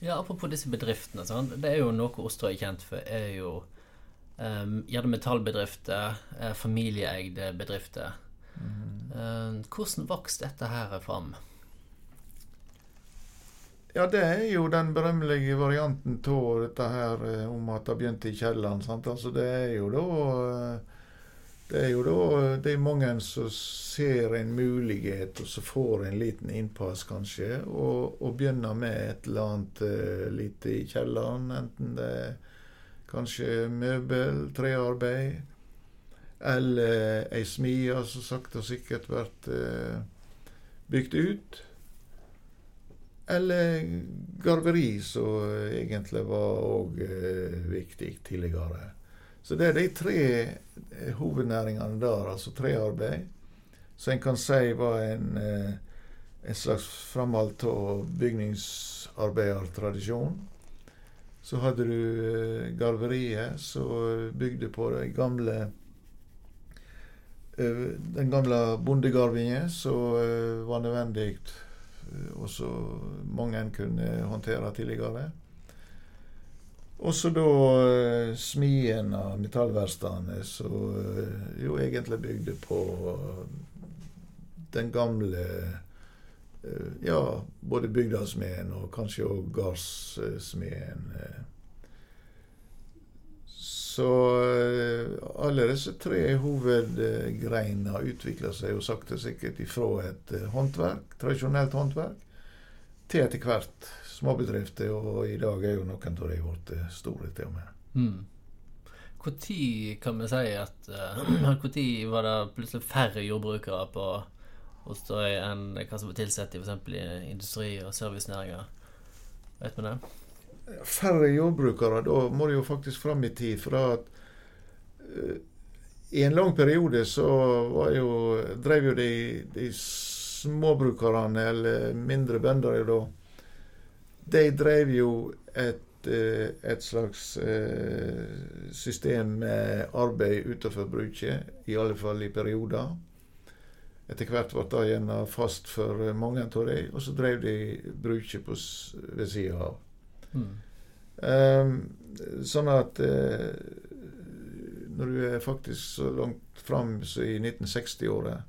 Ja, Apropos disse bedriftene. Sånn. Det er jo noe Osterøy er kjent for. er jo um, Gjerne metallbedrifter, eh, familieeide bedrifter. Mm. Um, hvordan vokste dette her fram? Ja, det er jo den berømmelige varianten av dette her eh, om at det begynte i kjelleren. sant? Altså, det er jo da eh, det er jo da det er mange som ser en mulighet, og så får en liten innpass, kanskje, og, og begynner med et eller annet uh, lite i kjelleren. Enten det er kanskje møbel, trearbeid, eller ei smie som sakte og sikkert blir uh, bygd ut. Eller garveri, som egentlig var òg uh, viktig tidligere. Så det er de tre eh, hovednæringene der, altså trearbeid, som en kan si var en, eh, en slags framhold av bygningsarbeidertradisjon. Så hadde du eh, garveriet, som bygde på det gamle den gamle bondegarvingen som var nødvendig, og som mange kunne håndtere tidligere. Og så da uh, smien av metallverkstedene, som uh, jo egentlig bygde på uh, den gamle Ja, både bygdasmeden og kanskje òg gardssmeden. Så alle disse tre hovedgreinene utvikla seg jo sakte sikkert ifra et håndverk, tradisjonelt håndverk, til etter hvert småbedrifter, og i dag er jo noen av de blitt store til og med. Mm. Når kan vi si at Når uh, var det plutselig færre jordbrukere på Osterøy enn hva som var tilsatt i f.eks. industri- og servicenæringer? Vet vi det? Færre jordbrukere, da må det jo faktisk fram i tid. For at uh, i en lang periode så var jo, drev jo de, de småbrukerne, eller mindre bønder, da de drev jo et, eh, et slags eh, system med arbeid utenfor bruket, i alle fall i perioder. Etter hvert ble det gjerne fast for mange av dem, og så drev de bruket ved sida av. Mm. Um, sånn at uh, når du er faktisk så langt fram som i 1960-året,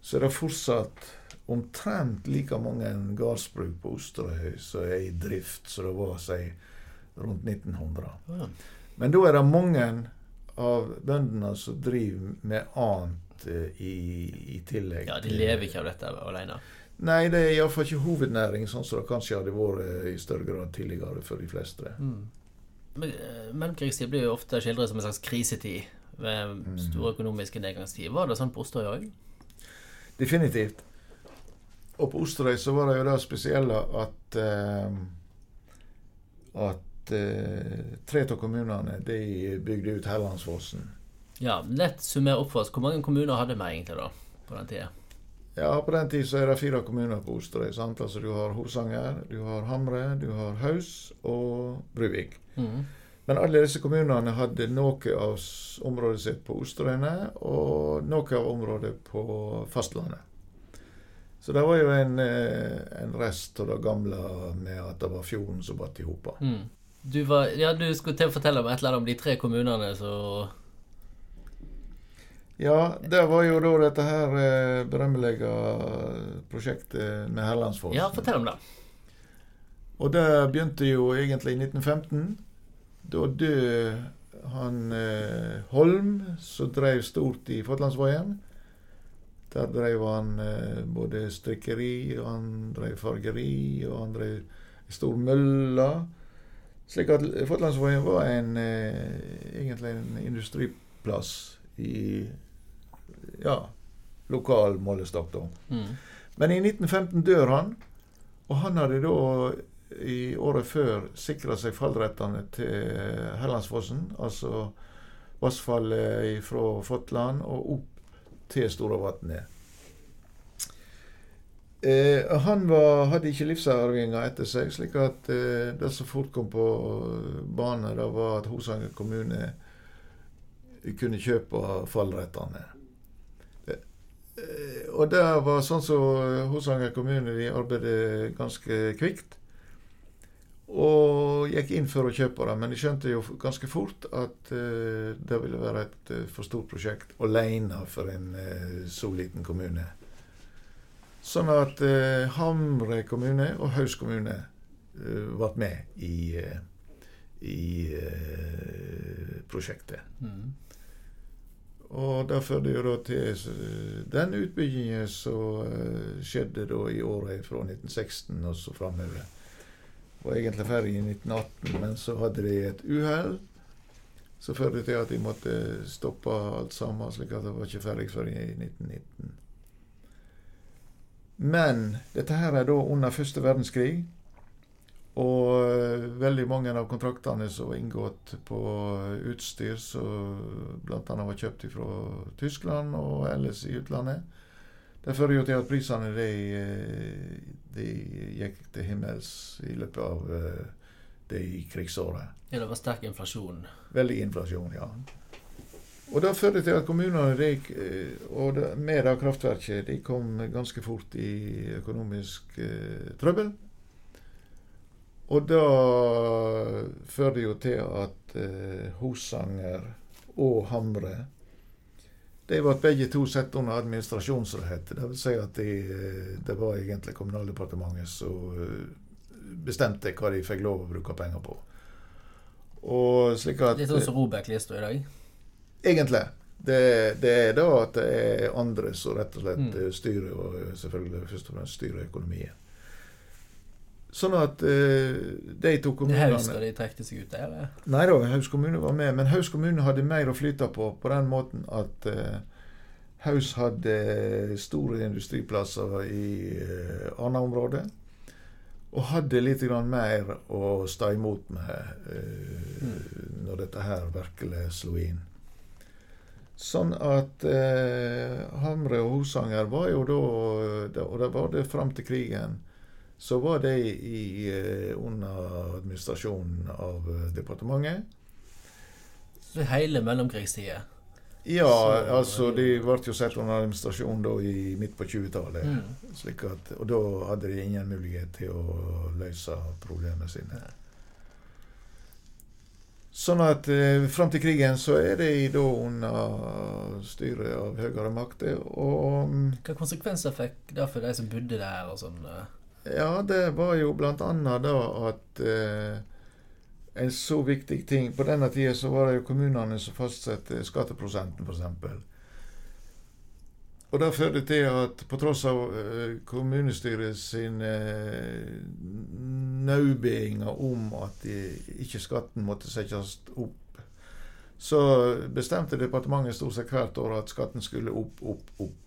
så er det fortsatt omtrent like mange gårdsbruk på Osterøy som er i drift som det var si, rundt 1900. Men da er det mange av bøndene som driver med annet uh, i, i, tillegg. Ja, De lever ikke av dette alene? Nei, det er iallfall ikke hovednæring, sånn som det kanskje hadde vært i større grad tidligere for de fleste. Mm. Eh, mellomkrigstid blir jo ofte skildret som en slags krisetid ved mm. store økonomiske nedgangstid. Var det sånn på Osterøy òg? Definitivt. Og på Osterøy så var det jo det spesielle at eh, at eh, tre av kommunene de bygde ut Hellandsfossen. Ja, lett summer opp for oss. Hvor mange kommuner hadde vi egentlig da på den tida? Ja, på den tid så er det fire kommuner på Osterøy. sant? Altså Du har Hosanger, du har Hamre, du har Haus og Bruvik. Mm. Men alle disse kommunene hadde noe av området sitt på Osterøyene og noe av området på fastlandet. Så det var jo en, eh, en rest av det gamle med at det var fjorden som batt i hop. Mm. Du, ja, du skulle til å fortelle om et eller annet om de tre kommunene så Ja, det var jo da dette her eh, berømmelige prosjektet med Hellandsfossen. Ja, fortell om det. Og det begynte jo egentlig i 1915. Da døde han eh, Holm, som drev stort i Fotlandsveien. Der drev han eh, både strikkeri, og han drev fargeri, og han drev stor mølle. Slik at Fotlandsvågen var en, eh, egentlig en industriplass i ja, lokal målestokk, da. Mm. Men i 1915 dør han, og han hadde da i året før sikra seg fallrettene til Hellandsfossen, altså vassfallet fra Fotland og opp til Storavatnet. Eh, han var, hadde ikke livsarvinger etter seg, slik at eh, det som fort kom på banen, det var at Hosanger kommune kunne kjøpe fallrettene. Eh, og det var sånn som så Hosanger kommune de arbeidet ganske kvikt. Og gikk inn for å kjøpe det, men jeg skjønte jo ganske fort at uh, det ville være et uh, for stort prosjekt alene for en uh, så liten kommune. Sånn at Hamre kommune og Haus kommune ble med i, i prosjektet. Mm. Og det førte jo da til den utbyggingen som skjedde da i året fra 1916 og så framover. Var egentlig ferdig i 1918, men så hadde de et uhell. Så førte til at de måtte stoppe alt sammen, slik at det var ikke ferdig før i 1919. Men dette her er da under første verdenskrig. Og eh, veldig mange av kontraktene som var inngått på utstyr som bl.a. var kjøpt fra Tyskland og ellers i utlandet, det fører jo til at prisene de, eh, de gikk til himmels i løpet av det de krigsåret. Ja, det var sterk inflasjon. Veldig inflasjon, ja. Og det førte til at kommunene de, eh, og det, med det kraftverket de kom ganske fort i økonomisk eh, trøbbel. Og det førte jo til at eh, Hosanger og Hamre de ble begge to satt under administrasjon, som Det vil si at de, eh, det var egentlig Kommunaldepartementet som eh, bestemte hva de fikk lov å bruke penger på. Og slik at Litt sånn som Robek-lista i dag. Egentlig. Det, det er da at det er andre som rett og slett Mm. styrer, og selvfølgelig først og fremst styrer økonomien. Sånn at eh, de to kommunene Haus da de trekte seg ut der. Nei da, Haus kommune var med, men Haus kommune hadde mer å flyte på på den måten at eh, Haus hadde store industriplasser i eh, Arna-området. Og hadde litt grann mer å stå imot med eh, når dette her virkelig slo inn. Sånn at eh, Hamre og Hosanger var jo da Og det var det fram til krigen. Så var de i, eh, under administrasjonen av eh, departementet. Så hele mellomkrigstida. Ja, Så- altså de ble jo satt under administrasjon da i midt på 20-tallet. Mm. Slik at, og da hadde de ingen mulighet til å løse problemene sine. Sånn at eh, fram til krigen så er de da under styret av høyere makter. Og mm, Hva konsekvenser fikk det for de som bodde der? og sånn? Ja, det var jo blant annet da at eh, en så viktig ting På denne tida så var det jo kommunene som fastsatte skatteprosenten, f.eks. Og det førte til at på tross av eh, kommunestyret sine eh, om at ikke skatten måtte settes opp, så bestemte departementet stort sett hvert år at skatten skulle opp, opp, opp.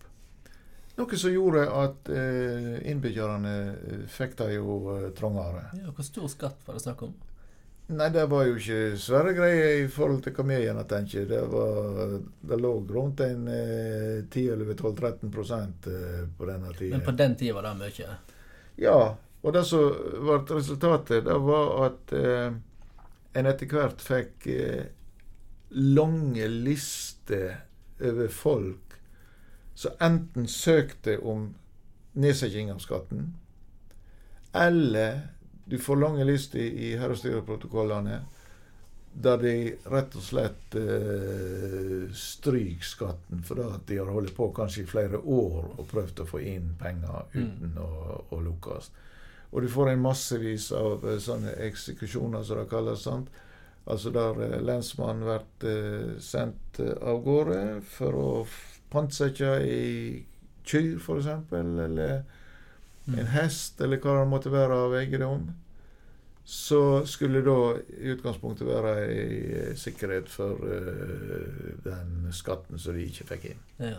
Noe som gjorde at eh, innbyggerne eh, fikk det jo eh, trangere. Ja, hvor stor skatt var det snakk om? Nei, det var jo ikke svære greier i forhold til hva vi gjerne tenker. Det, var, det lå rundt en eh, 10-12-13 prosent eh, på denne tida. Men på den tida var det mye. Ja, og det som ble resultatet, det var at eh, en etter hvert fikk eh, lange lister over folk som enten søkte om nedsetting av skatten, eller du får lange lister i herrestyreprotokollene der de rett og slett eh, stryker skatten fordi at de har holdt på kanskje i flere år og prøvd å få inn penger uten å, å lukkes. Og du får en massevis av eh, sånne eksekusjoner, som det kalles. sant? Altså der eh, lensmannen blir eh, sendt eh, av gårde for å pantsette ei kyr, f.eks., eller Mm. en hest, eller hva det måtte være av eiendom. Så skulle da i utgangspunktet være ei eh, sikkerhet for uh, den skatten som de ikke fikk inn. Ja.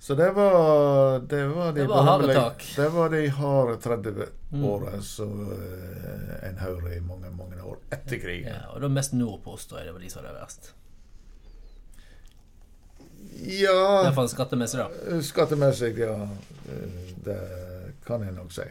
Så det var Det var de, Det var harde tak. Det var de harde 30 Mm. som uh, en hører i mange, mange år etter krigen. Ja, og det var mest nordpå, tror jeg det var de som hadde det verst. Ja, hvert fall skattemessig, da. skattemessig, ja. Det kan jeg nok si.